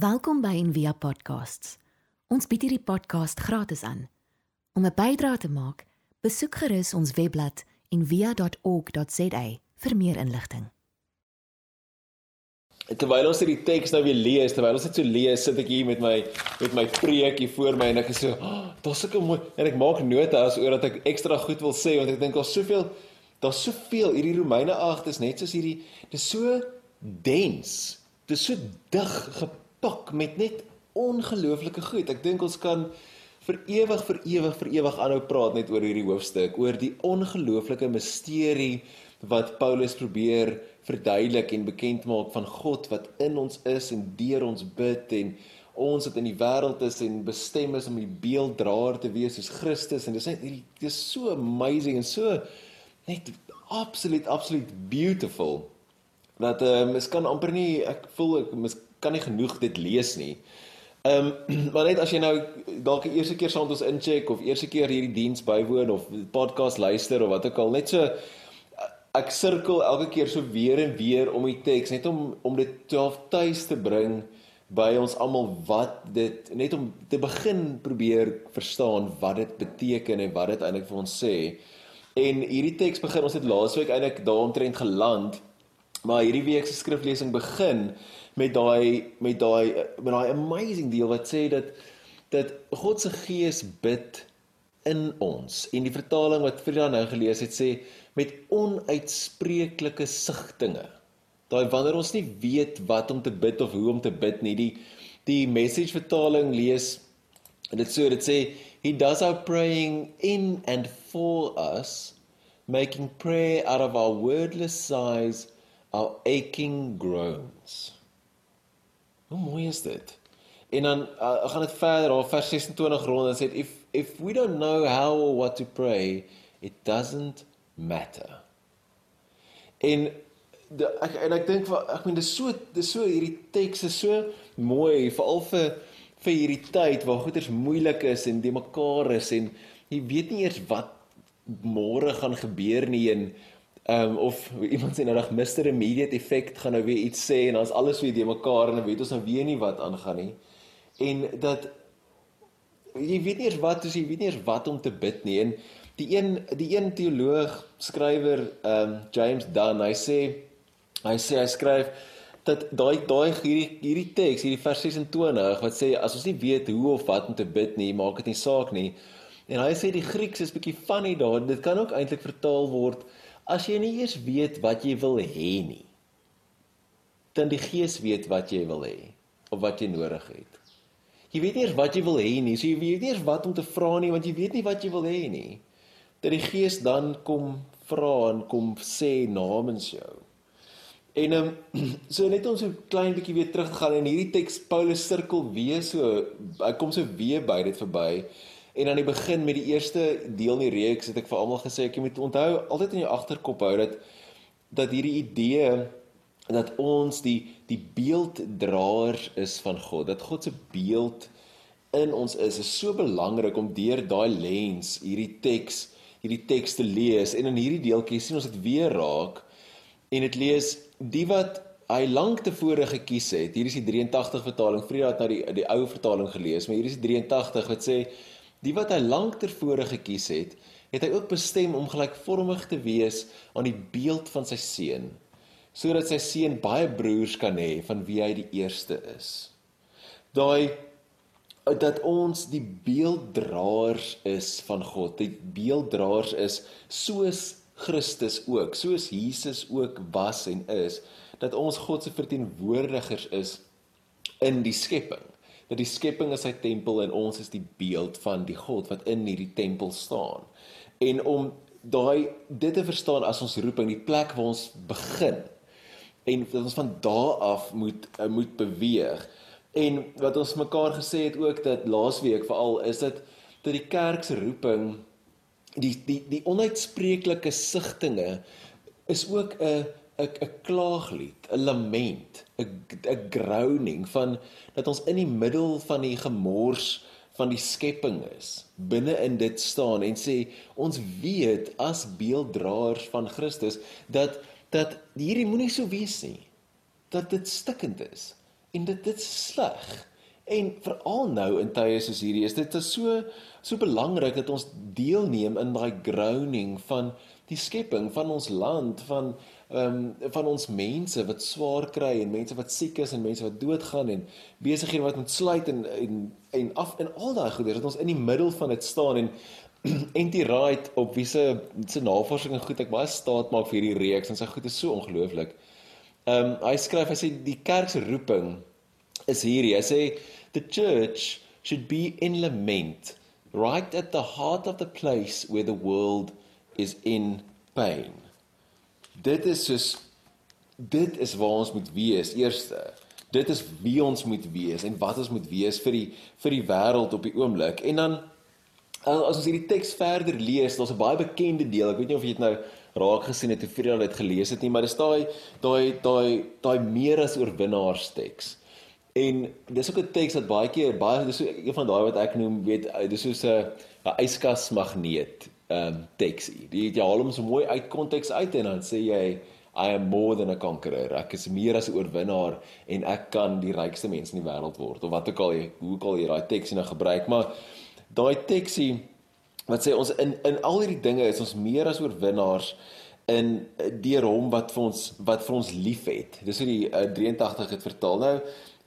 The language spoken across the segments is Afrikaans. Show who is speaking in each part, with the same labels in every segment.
Speaker 1: Welkom by Envia Podcasts. Ons bied hierdie podcast gratis aan. Om 'n bydrae te maak, besoek gerus ons webblad en via.org.za vir meer inligting.
Speaker 2: Terwyl ons hierdie teks nou weer lees, terwyl ons dit so lees, sit ek hier met my met my preekie voor my en ek so, oh, daar's sulke mooi en ek maak notas oor dat ek ekstra goed wil sê want ek dink daar's soveel daar's soveel hierdie Romeine 8 is net soos hierdie dis so dens. Dis so dig gepak met net ongelooflike goed. Ek dink ons kan vir ewig vir ewig vir ewig aanhou praat net oor hierdie hoofstuk, oor die ongelooflike misterie wat Paulus probeer verduidelik en bekend maak van God wat in ons is en deur ons bid en ons wat in die wêreld is en bestem is om die beelddraer te wees soos Christus en dis net hierdie dis so amazing en so net absoluut absoluut beautiful dat um, ek kan amper nie ek voel ek mis, kan nie genoeg dit lees nie. Ehm um, maar net as jy nou dalk die eerste keer saam met ons incheck of eerste keer hierdie diens bywoon of podcast luister of wat ook al net so ek sirkel elke keer so weer en weer om die teks net om om dit self tuis te bring by ons almal wat dit net om te begin probeer verstaan wat dit beteken en wat dit eintlik vir ons sê. En hierdie teks begin ons het laasweek eintlik daaromtrent geland, maar hierdie week se skriflesing begin met daai met daai met daai amazing deel wat sê dat dat God se gees bid in ons. En die vertaling wat Frida nou gelees het sê met onuitspreeklike sigtinge. Daai wanneer ons nie weet wat om te bid of hoe om te bid nie. Die die message vertaling lees dit so dit sê he does our praying in and for us making prayer out of our wordless sighs our aching groans. Hoe mooi is dit? En dan uh, gaan dit verder op vers 26 rond en sê if if we don't know how or what to pray it doesn't matter. En de, ek en ek dink ek meen dis so dis so hierdie teks is so mooi veral vir vir hierdie tyd waar goeders moeilik is en die mekaar is en jy weet nie eers wat môre gaan gebeur nie en ehm um, of iemand sê nou dag Mr immediate effect gaan nou weer iets sê en dan's alles weer die mekaar en dan weet ons nou weer nie wat aangaan nie. En dat jy weet nie eers wat is jy weet nie eers wat om te bid nie. En die een die een teoloog skrywer ehm um, James Dunn hy sê hy sê hy skryf dat daai daai hierdie hierdie teks hierdie vers 26 wat sê as ons nie weet hoe of wat om te bid nie maak dit nie saak nie. En hy sê die Grieks is bietjie funny daar dit kan ook eintlik vertaal word as jy nie eers weet wat jy wil hê nie dan die gees weet wat jy wil hê of wat jy nodig het. Jy weet nie eers wat jy wil hê nie so jy weet nie eers wat om te vra nie want jy weet nie wat jy wil hê nie. Dat die Gees dan kom vra en kom sê namens jou. En um, so net om so 'n klein bietjie weer terug te gaan in hierdie teks Paulus sirkel weer so hy kom so weer by dit verby en aan die begin met die eerste deel in die reeks het ek vir almal gesê ek moet onthou altyd in jou agterkop hou dat dat hierdie idee dat ons die die beelddraers is van God dat God se beeld in ons is is so belangrik om deur daai lens hierdie teks hierdie teks te lees. En in hierdie deeltjie sien ons dit weer raak en dit lees die wat hy lank tevore gekies het hier is die 83 vertaling Frida het nou die die ou vertaling gelees maar hier is die 83 wat sê die wat hy lank tevore gekies het het hy ook bestem om gelykvormig te wees aan die beeld van sy seun sodat sy seun baie broers kan hê van wie hy die eerste is daai dat ons die beelddraers is van God. Die beelddraers is soos Christus ook, soos Jesus ook was en is, dat ons God se verteenwoordigers is in die skepping. Dat die skepping is sy tempel en ons is die beeld van die God wat in hierdie tempel staan. En om daai dit te verstaan as ons roeping, die plek waar ons begin en dat ons van daar af moet moet beweeg En wat ons mekaar gesê het ook dat laasweek veral is dit dat die kerk se roeping die die die onuitspreeklike sigtinge is ook 'n 'n 'n klaaglied, 'n lament, 'n 'n groaning van dat ons in die middel van die gemors van die skepping is, binne in dit staan en sê ons weet as beelddraers van Christus dat dat hierdie moenie so wees nie. Dat dit stikkend is En dit dit is sleg. En veral nou in tye soos hierdie is dit so so belangrik dat ons deelneem in daai grounding van die skepping van ons land van ehm um, van ons mense wat swaar kry en mense wat siek is en mense wat doodgaan en besighede wat moet sluit en en en af en al daai goeders dat ons in die middel van dit staan en Anti Wright op wie se se navorsing en goed ek baie staat maak vir hierdie reeks en sy goed is so ongelooflik. Ehm um, hy skryf hy sê die kerk se roeping is hierdie. Hy sê the church should be in lament right at the heart of the place where the world is in pain dit is soos dit is waar ons moet wees eerste. Dit is wie ons moet wees en wat ons moet wees vir die vir die wêreld op die oomblik. En dan as ons hierdie teks verder lees daar's 'n baie bekende deel ek weet nie of jy dit nou raak gesien het vir al dit gelees het nie maar dis daai daai daai daai meer as oorwinnaars teks. En dis ook 'n teks wat baie keer baie dis so een van daai wat ek noem weet dis soos 'n 'n yskas magneet ehm um, teksie. Die jy haal hom so mooi uit konteks uit en dan sê jy I am more than a conqueror. Ek is meer as 'n oorwinnaar en ek kan die rykste mens in die wêreld word of wat ook al jy hoe ook al jy daai teksie nou gebruik, maar daai teksie wat sê ons in in al hierdie dinge is ons meer as oorwinnaars in deur hom wat vir ons wat vir ons liefhet. Dis hoe die uh, 83 het vertaal. Nou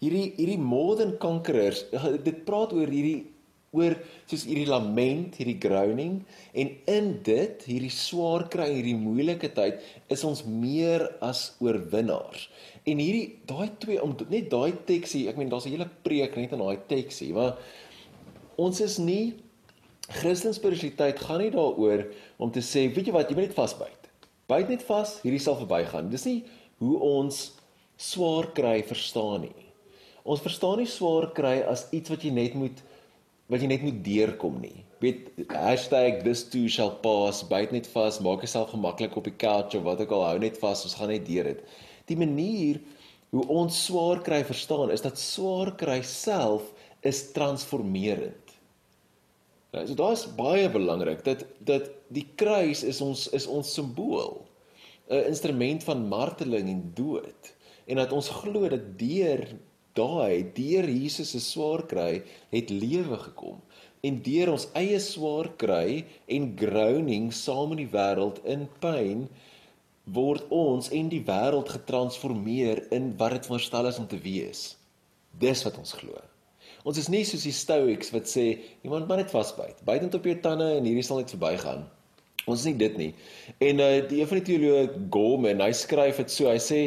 Speaker 2: hierdie hierdie more than conquerors, dit praat oor hierdie oor soos hierdie lament, hierdie groaning en in dit, hierdie swaar kry, hierdie moeilike tyd, is ons meer as oorwinnaars. En hierdie daai twee om net daai teksie, ek meen daar's 'n hele preek net in daai teksie, maar ons is nie Christelike spiritualiteit gaan nie daaroor om te sê, weet jy wat, jy moet net vasbyt. Byt net vas, hierdie sal verbygaan. Dis nie hoe ons swaar kry verstaan nie. Ons verstaan nie swaar kry as iets wat jy net moet wat jy net moet deurkom nie. Weet #this too shall pass, byt net vas, maak jouself gemaklik op die couch of wat ook al, hou net vas, ons gaan net deur dit. Die manier hoe ons swaar kry verstaan is dat swaar kry self is transformerend. Nou, so daai is baie belangrik dat dat die kruis is ons is ons simbool. 'n instrument van marteling en dood en dat ons glo dat deur daai deur Jesus se swaar kry het lewe gekom. En deur ons eie swaar kry en groaning saam in die wêreld in pyn word ons en die wêreld getransformeer in wat dit verstel is om te wees. Dis wat ons glo. Ons is nie soos die stoics wat sê iemand moet net vasbyt. Byt net op jou tande en hierdie sal net verbygaan. Ons is nie dit nie. En uh, die een van die teoloë Gorman hy skryf dit so. Hy sê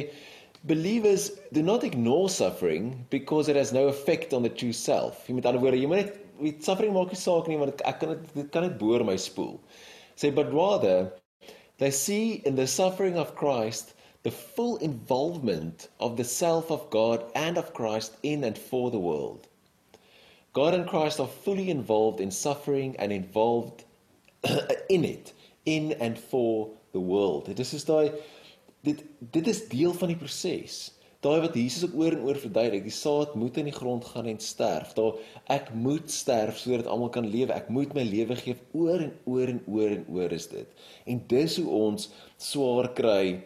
Speaker 2: believers do not ignore suffering because it has no effect on the true self. Jy met ander woorde, jy moet net met suffering maak nie saak nie want ek kan dit dit kan net boor my spoel. Say but rather they see in the suffering of Christ the full involvement of the self of God and of Christ in and for the world. God and Christ are fully involved in suffering and involved in it in and for the world. Dit is daai dit dit is deel van die proses. Daai wat Jesus ook oor en oor verduidelik, die saad moet in die grond gaan en sterf. Daar ek moet sterf sodat almal kan lewe. Ek moet my lewe gee oor en oor en oor en oor is dit. En dis hoe ons swaar kry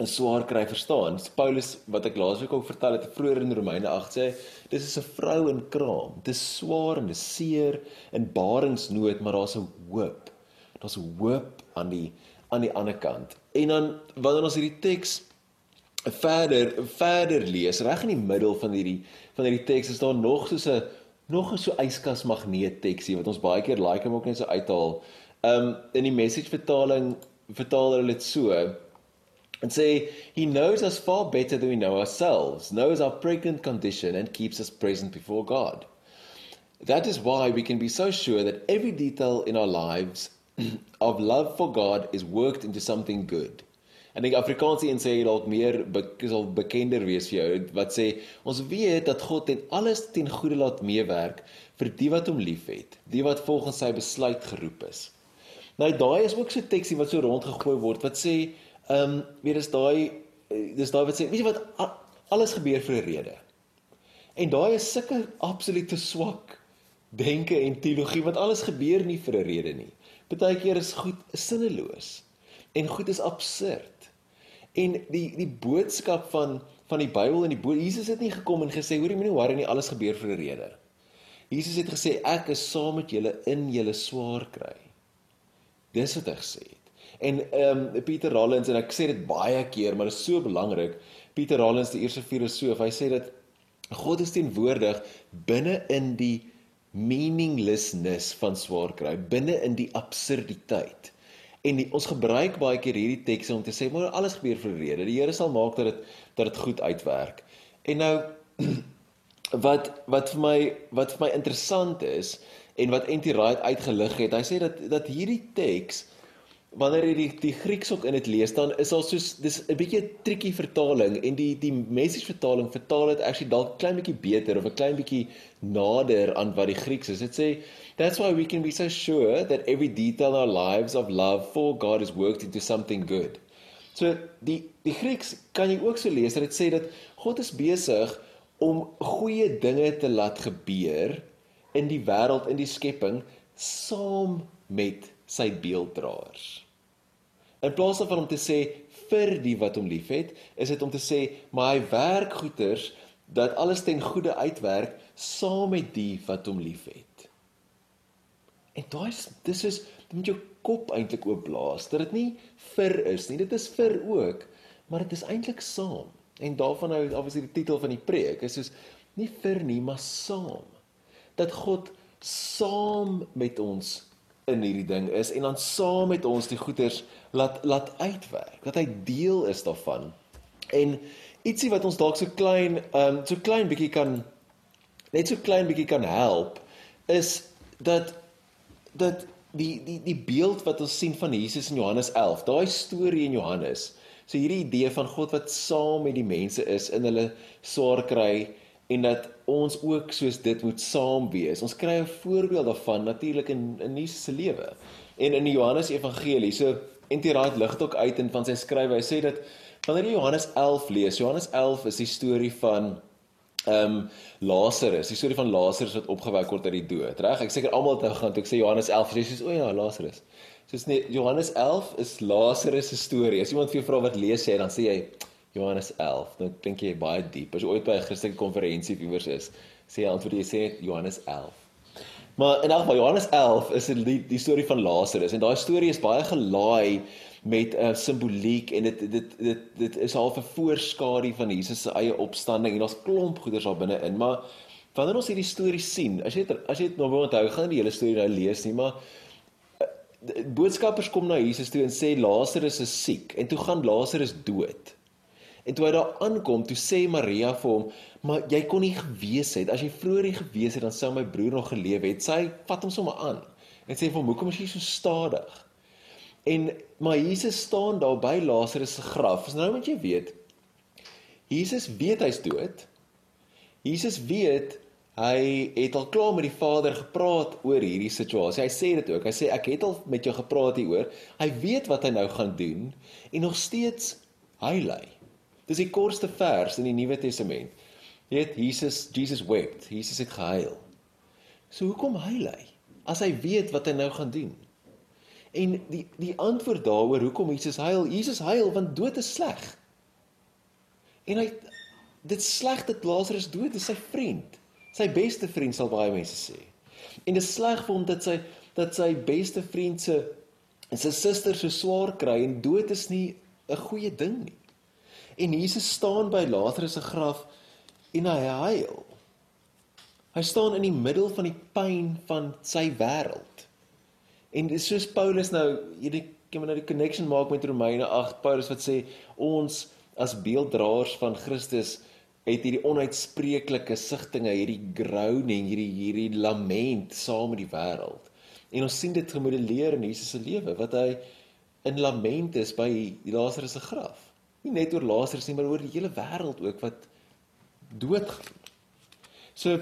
Speaker 2: 'n swaar kry verstaan. Paulus wat ek laasweek ook vertel het vroeër in Romeine 8 sê, dis is 'n vrou in kraam. Dit is swaar en dis seer in baringsnood, maar daar's 'n hoop. Daar's 'n hoop aan die aan die ander kant. En dan wanneer ons hierdie teks verder verder lees, reg in die middel van hierdie van hierdie teks is daar nog soos 'n nog 'n so yskas magneet teksie wat ons baie keer like om ook net so uithaal. Um in die message vertaling vertaal hulle dit so and say he knows us far better than we know ourselves, knows our pregnant condition and keeps us present before God. That is why we can be so sure that every detail in our lives of love for God is worked into something good. En ek Afrikaanse een sê dalk meer sal bekender wees vir jou wat sê ons weet dat God ten alles ten goeie laat meewerk vir die wat hom liefhet, die wat volgens sy besluit geroep is. Nou daai is ook so teksie wat so rondgegooi word wat sê ehm um, weet dis daai dis daai wat sê weet jy wat alles gebeur vir 'n rede. En daai is sulke absolute swak denke en teologie wat alles gebeur nie vir 'n rede nie. Partykeer is goed sinneloos en goed is absurd. En die die boodskap van van die Bybel en die boodskap Jesus het nie gekom en gesê hoor jy moenie worry nie alles gebeur vir 'n rede. Jesus het gesê ek is saam met julle in julle swaar kry. Dis wat hy gesê het. En ehm um, Pieter Rollins en ek sê dit baie keer maar dit is so belangrik. Pieter Rollins die eerste filosoof, hy sê dat God is teenwoordig binne in die meaninglessness van swaar kry, binne in die absurditeit. En die, ons gebruik baie keer hierdie tekste om te sê maar alles gebeur vir 'n rede. Die Here sal maak dat dit dat dit goed uitwerk. En nou wat wat vir my wat vir my interessant is en wat N.T. Wright uitgelig het, hy sê dat dat hierdie teks wanneer jy die die Grieks ook in dit lees dan is al soos dis 'n bietjie 'n tricky vertaling en die die message vertaling vertaal dit actually dalk klein bietjie beter of 'n klein bietjie nader aan wat die Grieks is. Dit sê that's why we can be so sure that every detail in our lives of love for God is worked into something good. So die die Grieks kan jy ook so lees dat dit sê dat God is besig om goeie dinge te laat gebeur in die wêreld in die skepping saam met sy beelddraers. In plaas daarvan om te sê vir die wat hom liefhet, is dit om te sê maar hy werk goeders dat alles ten goeie uitwerk saam met die wat hom liefhet. En daai is dis is dit moet jou kop eintlik oop blaas dat dit nie vir is nie, dit is vir ook, maar dit is eintlik saam. En daarvan nou obviously die titel van die preek is soos nie vir nie, maar saam. Dat God saam met ons in hierdie ding is en dan saam met ons die goeders laat laat uitwerk dat hy deel is daarvan. En ietsie wat ons dalk so klein um so klein bietjie kan net so klein bietjie kan help is dat dat die die die beeld wat ons sien van Jesus in Johannes 11 daai storie in Johannes so hierdie idee van God wat saam met die mense is in hulle swaar kry en dat ons ook soos dit moet saam wees. Ons kry 'n voorbeeld daarvan natuurlik in in Jesus se lewe. En in die Johannes Evangelie, so Entirait lig dit ook uit in van sy skrywe. Hy sê dat wanneer jy Johannes 11 lees, Johannes 11 is die storie van ehm um, Lazarus, die storie van Lazarus wat opgewek word uit die dood. Reg? Ek seker almal het nou gaan toe ek sê Johannes 11, jy sê o ja, Lazarus. Soos nee, Johannes 11 is Lazarus se storie. As iemand vir jou vra wat lees jy, dan sê jy Johannes 11. Nou dink jy baie diep. As jy ooit by 'n Christelike konferensie iewers is, sê jy antwoord jy sê Johannes 11. Maar in elk geval Johannes 11 is die die storie van Lazarus en daai storie is baie gelaai met 'n uh, simboliek en dit dit dit dit is half 'n voorskadu van Jesus se eie opstanding en daar's klomp goeders daar binne in, maar wanneer ons hierdie storie sien, as jy as jy dit nou wil onthou, gaan nie die hele storie nou lees nie, maar uh, boodskappers kom na Jesus toe en sê Lazarus is siek en toe gaan Lazarus dood. En toe hy daar aankom, toe sê Maria vir hom, "Maar jy kon nie gewees het. As jy vroeër hier gewees het, dan sou my broer nog geleef het." Sy vat hom sommer aan en sê vir hom, "Hoekom is jy so stadig?" En maar Jesus staan daar by Lazarus se graf. Nou moet jy weet, Jesus weet hy's dood. Jesus weet hy het al klaar met die Vader gepraat oor hierdie situasie. Hy sê dit ook. Hy sê ek het al met jou gepraat hieroor. Hy weet wat hy nou gaan doen en nog steeds hy lei. Dis die kortste vers in die Nuwe Testament. Jy weet Jesus Jesus wept. Jesus het gehuil. So hoekom huil hy as hy weet wat hy nou gaan doen? En die die antwoord daaroor hoekom Jesus huil, Jesus huil want dood is sleg. En hy dit sleg dat Lazarus dood is, sy vriend. Sy beste vriend sal baie mense sê. En dit sleg vir hom dat sy dat sy beste vriend se sy suster so swaar kry en dood is nie 'n goeie ding nie. En Jesus staan by Lazarus se graf en hy huil. Hy staan in die middel van die pyn van sy wêreld. En dis soos Paulus nou hierdie kan maar nou die connection maak met Romeine 8 Paulus wat sê ons as beelddraers van Christus het hierdie onuitspreeklike sigtinge, hierdie groaning, hierdie hierdie lament saam met die wêreld. En ons sien dit gemodelleer in Jesus se lewe wat hy in lament is by Lazarus se graf nie net oor Lazarus nie, maar oor die hele wêreld ook wat doodgaan. So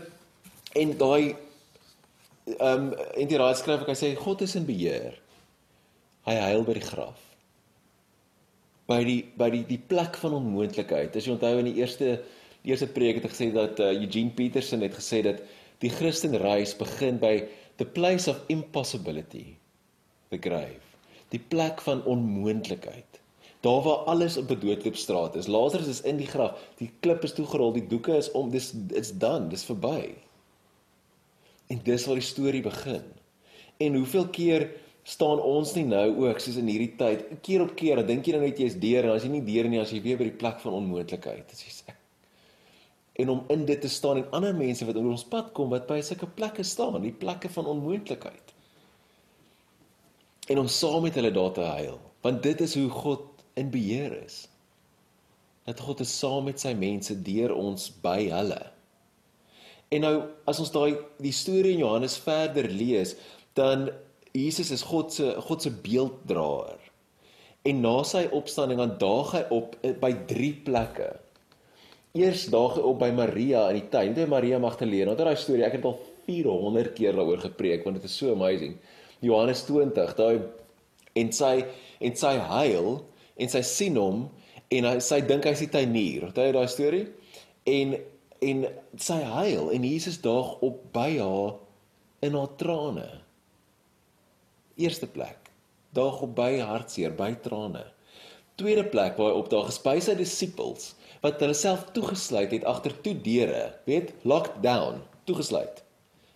Speaker 2: en daai ehm um, en die raad skryf ek hy sê God is in beheer. Hy huil by die graf. By die by die die plek van onmoontlikheid. As jy onthou in die eerste die eerste preek het ek gesê dat uh, Eugene Peterson het gesê dat die Christen reis begin by the place of impossibility, the grave. Die plek van onmoontlikheid Daar waar alles op 'n doodloopstraat is. Lazarus is in die graf. Die klip is toegerol, die doeke is om. Dis it's done, dis verby. En dis waar die storie begin. En hoeveel keer staan ons nie nou ook soos in hierdie tyd, keer op keer, dan dink jy nou net jy's deur en as jy nie deur nie, as jy weer by die plek van onmoontlikheid. Dit is ek en om in dit te staan en ander mense wat oor ons pad kom wat by sulke plekke staan, die plekke van onmoontlikheid. En om saam met hulle daar te huil, want dit is hoe God in beheer is. Dat God is saam met sy mense deur ons by hulle. En nou as ons daai die storie in Johannes verder lees, dan Jesus is God se God se beelddraer. En na sy opstanding dan daag hy op eh, by drie plekke. Eers daag hy op by Maria in die tuin, by Maria Magdalene. Onthou daai storie, ek het al 400 keer daaroor gepreek want dit is so amazing. Johannes 20, daai en sy en sy huil en sy sien hom en hy sy dink hy's die tuinier. Onthou jy daai storie? En en sy huil en Jesus daag op by haar in haar trane. Eerste plek, daag op by hartseer, by trane. Tweede plek waar hy opdaag is by sy disippels wat hulle self toegesluit het agter toe deure, weet, locked down, toegesluit.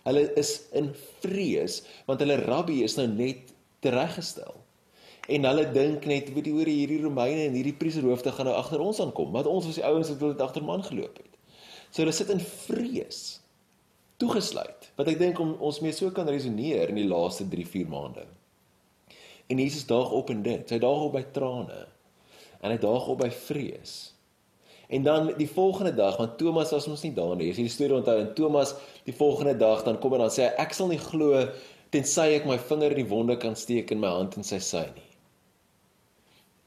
Speaker 2: Hulle is in vrees want hulle rabbi is nou net tereggestel. En hulle dink net, weet jy, hoor hierdie Romeine en hierdie priesterhoofde gaan nou agter ons aankom, want ons was die ouens wat dit agter man geloop het. So hulle sit in vrees toegesluit. Wat ek dink om ons mee so kan resoneer in die laaste 3-4 maande. En Jesus daag op in dit. Hy daag op by trane. En hy daag op by vrees. En dan die volgende dag, want Thomas was mos nie daar nie. As jy die storie onthou, en Thomas die volgende dag dan kom en dan sê hy ek sal nie glo tensy ek my vinger in die wonde kan steek en my hand in sy sy nie.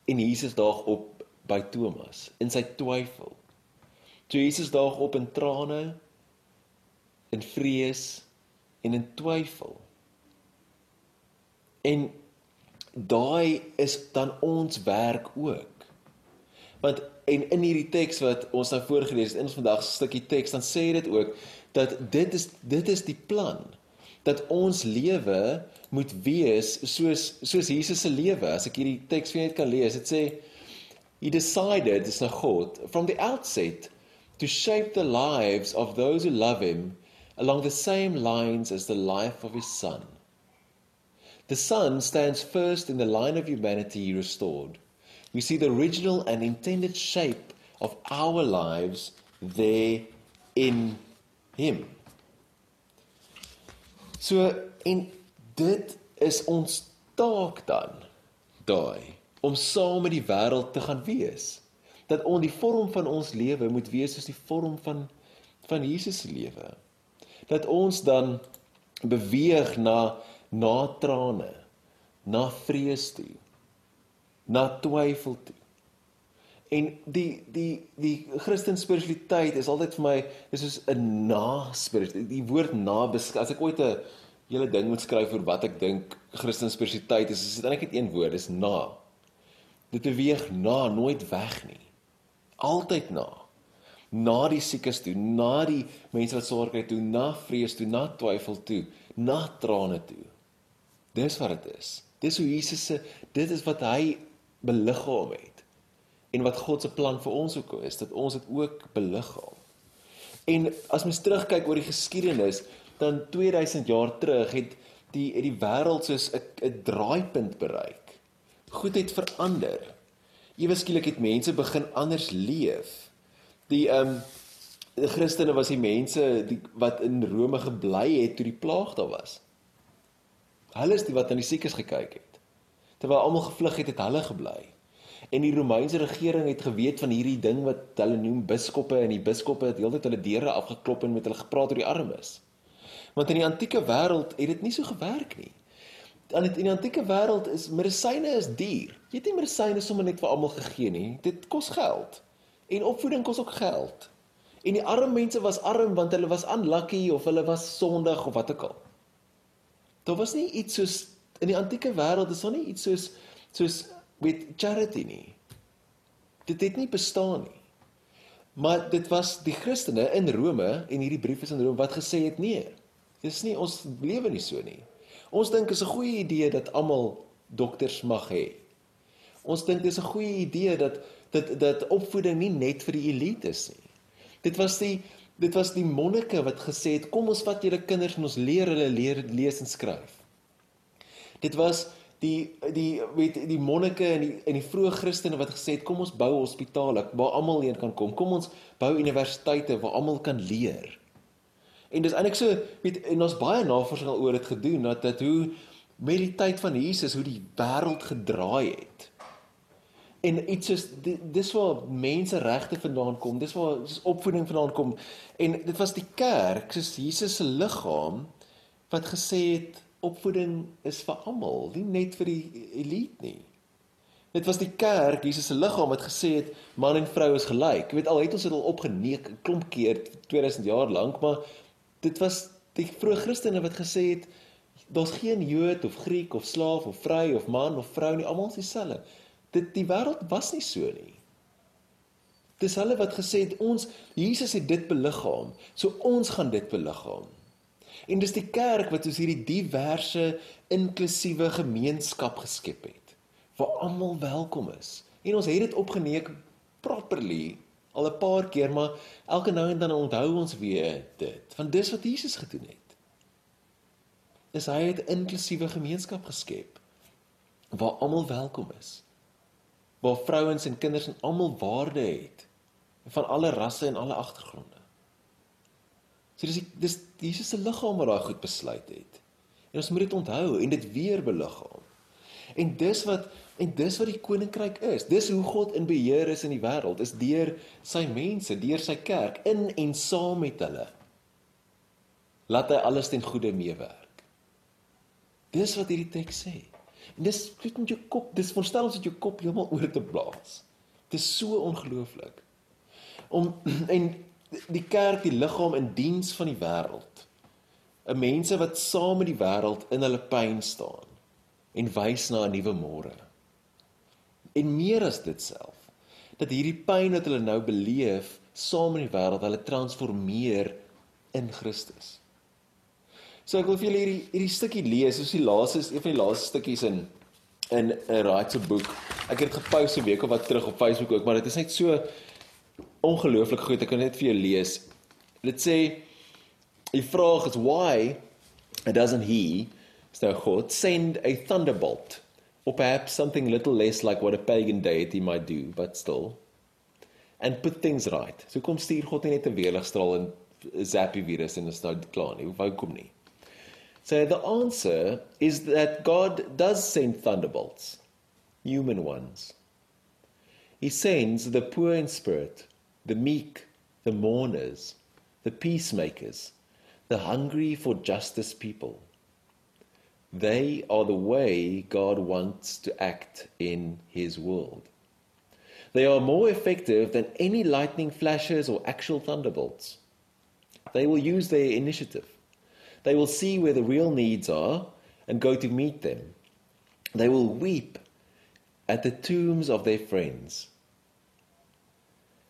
Speaker 2: En Jesus daag op by Thomas in sy twyfel. Toe Jesus daag op in trane, in vrees en in twyfel. En daai is dan ons werk ook. Want en in hierdie teks wat ons nou voorgeles het in ons vandag se stukkie teks dan sê dit ook dat dit is dit is die plan dat ons lewe moet wees soos soos Jesus se lewe. As ek hierdie teks vir net kan lees, dit sê he decided dis nou God from the outset to shape the lives of those who love him along the same lines as the life of his son. The Son stands first in the line of humanity he restored. We see the original and intended shape of our lives there in him. So en dit is ons taak dan daai om saam met die wêreld te gaan wees. Dat ons die vorm van ons lewe moet wees soos die vorm van van Jesus se lewe. Dat ons dan beweeg na na trane, na vrees toe, na twyfel toe. En die die die Christen spiritualiteit is altyd vir my is soos 'n na spirit. Die woord na as ek ooit 'n hele ding moet skryf oor wat ek dink Christen spiritualiteit is, is dit eintlik net een woord, dis na. Dit beweeg na, nooit weg nie. Altyd na. Na die siekes toe, na die mense wat sorg het toe, na vrees toe, na twyfel toe, na trane toe. Dis wat dit is. Dis hoe Jesus se dit is wat hy beliggaam het. En wat God se plan vir ons ook is, dat ons dit ook beliggaam. En as mens terugkyk oor die geskiedenis, dan 2000 jaar terug het die het die wêreld soos 'n draaipunt bereik. Goed het verander. Ewe skielik het mense begin anders leef. Die ehm um, die Christene was die mense die wat in Rome gebly het toe die plaag daar was. Hulle is die wat aan die siekes gekyk het. Terwyl almal gevlug het, het hulle gebly. En die Romeinse regering het geweet van hierdie ding wat hulle noem biskoppe en die biskoppe het heeltyd hulle deure afgeklop en met hulle gepraat oor die armes. Want in die antieke wêreld het dit nie so gewerk nie. Dan in die antieke wêreld is medisyne is duur. Jy het nie medisyne sommer net vir almal gegee nie. Dit kos geld. En opvoeding kos ook geld. En die arme mense was arm want hulle was unlucky of hulle was sondig of wat ook al. Daar was nie iets soos in die antieke wêreld is daar nie iets soos soos met charity nie. Dit het nie bestaan nie. Maar dit was die Christene in Rome en hierdie brief is in Rome wat gesê het nee. Dis nie ons lewe nie so nie. Ons dink is 'n goeie idee dat almal dokters mag hê. Ons dink dis 'n goeie idee dat dat dat opvoeding nie net vir die elite is nie. Dit was die dit was die monnike wat gesê het kom ons vat julle kinders en ons leer hulle leer lees en skryf. Dit was die die weet die monnike en die en die vroeë Christene wat gesê het kom ons bou hospitale waar almal heen kan kom. Kom ons bou universiteite waar almal kan leer. En dis eintlik so weet en ons baie navorsing al oor dit gedoen dat dit hoe met die tyd van Jesus hoe die wêreld gedraai het. En iets soos dis waar menseregte vandaan kom, dis waar dis opvoeding vandaan kom. En dit was die kerk, soos Jesus se liggaam wat gesê het opvoeding is vir almal, nie net vir die elite nie. Dit was die kerk, Jesus se liggaam wat gesê het man en vrou is gelyk. Jy weet al het ons dit al opgeneek 'n klomp keer 2000 jaar lank, maar dit was die vroeë Christene wat gesê het daar's geen Jood of Griek of slaaf of vry of man of vrou nie, almal is dieselfde. Dit die wêreld was nie so nie. Dis hulle wat gesê het ons Jesus het dit beliggaam, so ons gaan dit beliggaam. En dis die kerk wat ons hierdie diverse inklusiewe gemeenskap geskep het waar almal welkom is. En ons het dit opgeneek properly al 'n paar keer, maar elke nou en dan onthou ons weer dit. Want dis wat Jesus gedoen het. Is hy het 'n inklusiewe gemeenskap geskep waar almal welkom is. Waar vrouens en kinders en almal waarde het van alle rasse en alle agtergronde. So dis dis Jesus se liggaam wat daai goed besluit het. En ons moet dit onthou en dit weer beliggaam. En dis wat en dis wat die koninkryk is. Dis hoe God in beheer is in die wêreld, is deur sy mense, deur sy kerk in en saam met hulle. Laat hy alles ten goeie meewerk. Dis wat hierdie teks sê. En dis net in jou kop, dis verstel ons dat jou kop heeltemal oor te blaas. Dis so ongelooflik. Om en die kerk die liggaam in diens van die wêreld. 'n Mense wat saam met die wêreld in hulle pyn staan en wys na 'n nuwe môre. En meer as dit self, dat hierdie pyn wat hulle nou beleef saam met die wêreld hulle transformeer in Christus. So ek wil vir julle hierdie hierdie stukkie lees, soos die laaste een van die laaste stukkies in in 'n raadse boek. Ek het gepost 'n week of wat terug op Facebook ook, maar dit is net so ongelooflik goed. Ek kan net vir jou lees. Dit sê die vraag is why doesn't he so God send a thunderbolt or perhaps something little less like what a pagan deity might do but still and put things right. So kom stuur God nie net 'n weerligstraal en zap die virus en is nou klaar nie. Hoe kom nie? So the answer is that God does send thunderbolts, human ones. He sends the poor in spirit the meek, the mourners, the peacemakers, the hungry for justice people. They are the way God wants to act in His world. They are more effective than any lightning flashes or actual thunderbolts. They will use their initiative. They will see where the real needs are and go to meet them. They will weep at the tombs of their friends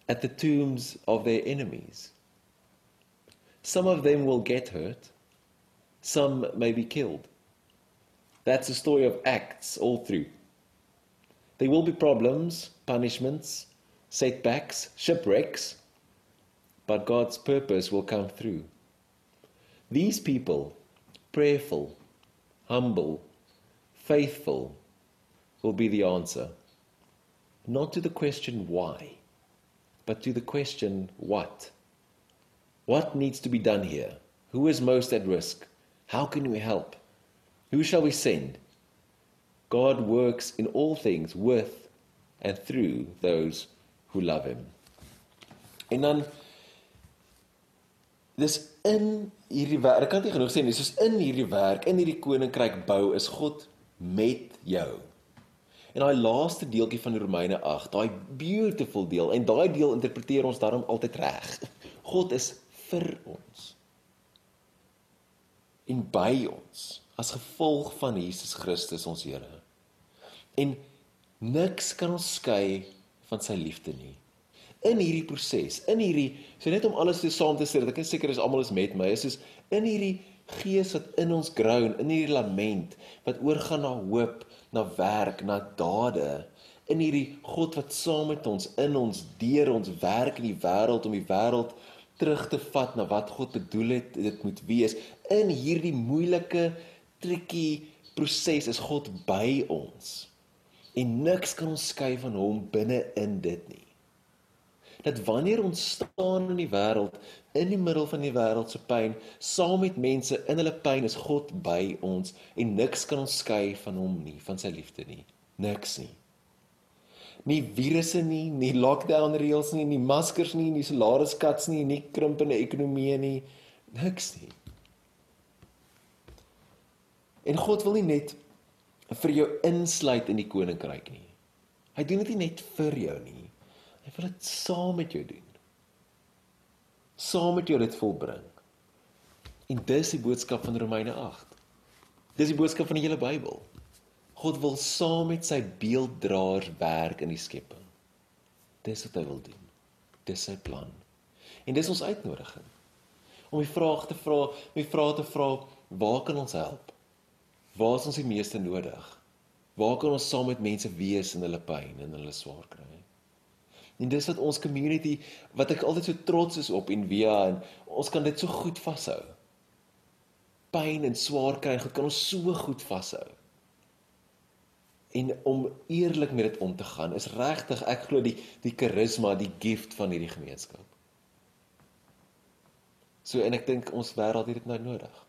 Speaker 2: at the tombs of their enemies. Some of them will get hurt, some may be killed. That's the story of Acts all through. There will be problems, punishments, setbacks, shipwrecks, but God's purpose will come through. These people, prayerful, humble, faithful, will be the answer. Not to the question why, but to the question what? What needs to be done here? Who is most at risk? How can we help? Who shall we send? God works in all things with and through those who love him. En dan dis in hierdie werk, ek kan nie genoeg sê nie, soos in hierdie werk, in hierdie koninkryk bou is God met jou. En daai laaste deeltjie van Romeine 8, daai beautiful deel en daai deel interpreteer ons daarom altyd reg. God is vir ons. En by ons as gevolg van Jesus Christus ons Here. En niks kan ons skei van sy liefde nie. In hierdie proses, in hierdie so net om alles te saam te sê dat ek seker is almal is met my, is soos in hierdie gees wat in ons groan, in hierdie lament wat oorgaan na hoop, na werk, na dade in hierdie God wat saam met ons in ons deur ons werk in die wêreld om die wêreld terug te vat na wat God bedoel het dit moet wees in hierdie moeilike tricky proses is God by ons. En niks kan ons skei van hom binne in dit nie. Dat wanneer ons staan in die wêreld in die middel van die wêreld se pyn saam met mense in hulle pyn is God by ons en niks kan ons skei van hom nie van sy liefde nie. Niks nie. Nie virusse nie, nie lockdown reëls nie, nie maskers nie, nie salariskats nie, nie krimpende ekonomie nie, niks nie. En God wil nie net vir jou insluit in die koninkryk nie. Hy doen dit nie net vir jou nie. Hy wil dit saam met jou doen. Saam met jou dit volbring. En dis die boodskap van Romeine 8. Dis die boodskap van die hele Bybel. God wil saam met sy beelddraers werk in die skepping. Dis wat hy wil doen. Dis sy plan. En dis ons uitnodiging. Om die vraag te vra, om die vraag te vra, waar kan ons help? Waar is ons die meeste nodig? Waar kan ons saam met mense wees in hulle pyn en hulle swaar kry? En dis wat ons community wat ek altyd so trots is op en via en ons kan dit so goed vashou. Pyn en swaar kry, kan ons so goed vashou en om eerlik met dit om te gaan is regtig ek glo die die karisma die gift van hierdie gemeenskap. So en ek dink ons wêreld het dit nou nodig.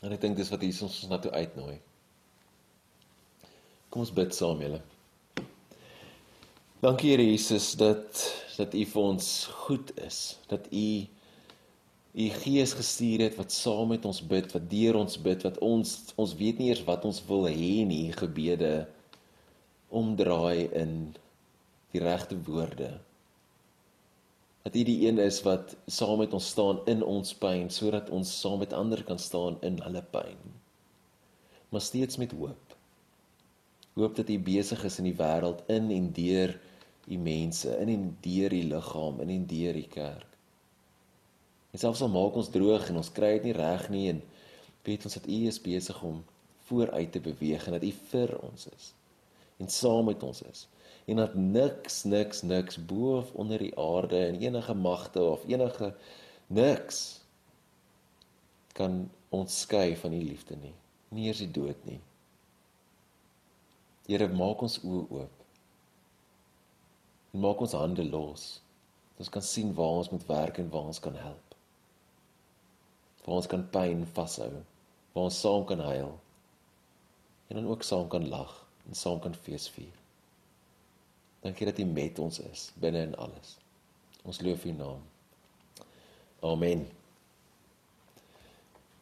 Speaker 2: En ek dink dis wat hier ons na toe uitnooi. Kom ons bid saam julle. Dankie Here Jesus dat dat U vir ons goed is, dat U u gees gestuur het wat saam met ons bid, wat deur ons bid, wat ons ons weet nie eers wat ons wil hê nie, gebede omdraai in die regte woorde. Dat u die een is wat saam met ons staan in ons pyn sodat ons saam met ander kan staan in hulle pyn. Maar steeds met hoop. Hoop dat u besig is in die wêreld in en deur u mense, in en deur die liggaam, in en deur die kerk. En selfs al maak ons droog en ons kry dit nie reg nie en weet ons dat U is besig om vooruit te beweeg en dat U vir ons is en saam met ons is en dat niks niks niks bo of onder die aarde en enige magte of enige niks kan ons skei van U liefde nie. Nie eers die dood nie. Here maak ons oë oop. En maak ons hande los. Ons kan sien waar ons moet werk en waar ons kan help. Waar ons kan pyn vashou, waar ons saam kan huil. En dan ook saam kan lag en saam kan feesvier. Dankie dat U met ons is binne in alles. Ons loof U naam. Amen.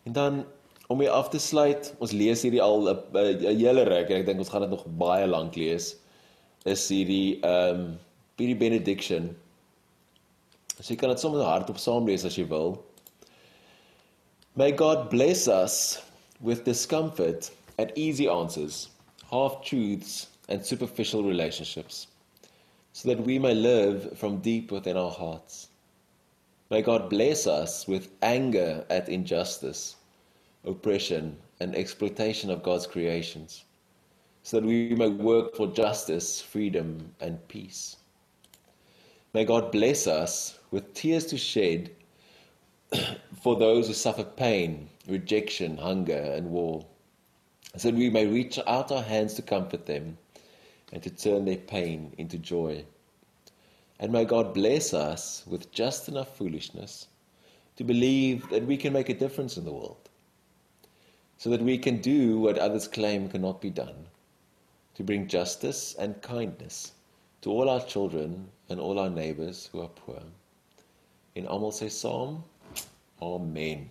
Speaker 2: En dan om hier af te sluit, ons lees hierdie al 'n hele ruk en ek dink ons gaan dit nog baie lank lees. Is hierdie ehm um, hierdie benediction. So jy kan dit sommer hardop saam lees as jy wil. May God bless us with discomfort and easy answers, half truths, and superficial relationships, so that we may live from deep within our hearts. May God bless us with anger at injustice, oppression, and exploitation of God's creations, so that we may work for justice, freedom, and peace. May God bless us with tears to shed for those who suffer pain, rejection, hunger, and war, so that we may reach out our hands to comfort them and to turn their pain into joy. And may God bless us with just enough foolishness to believe that we can make a difference in the world, so that we can do what others claim cannot be done, to bring justice and kindness to all our children and all our neighbors who are poor. In almal sê saam, Amen.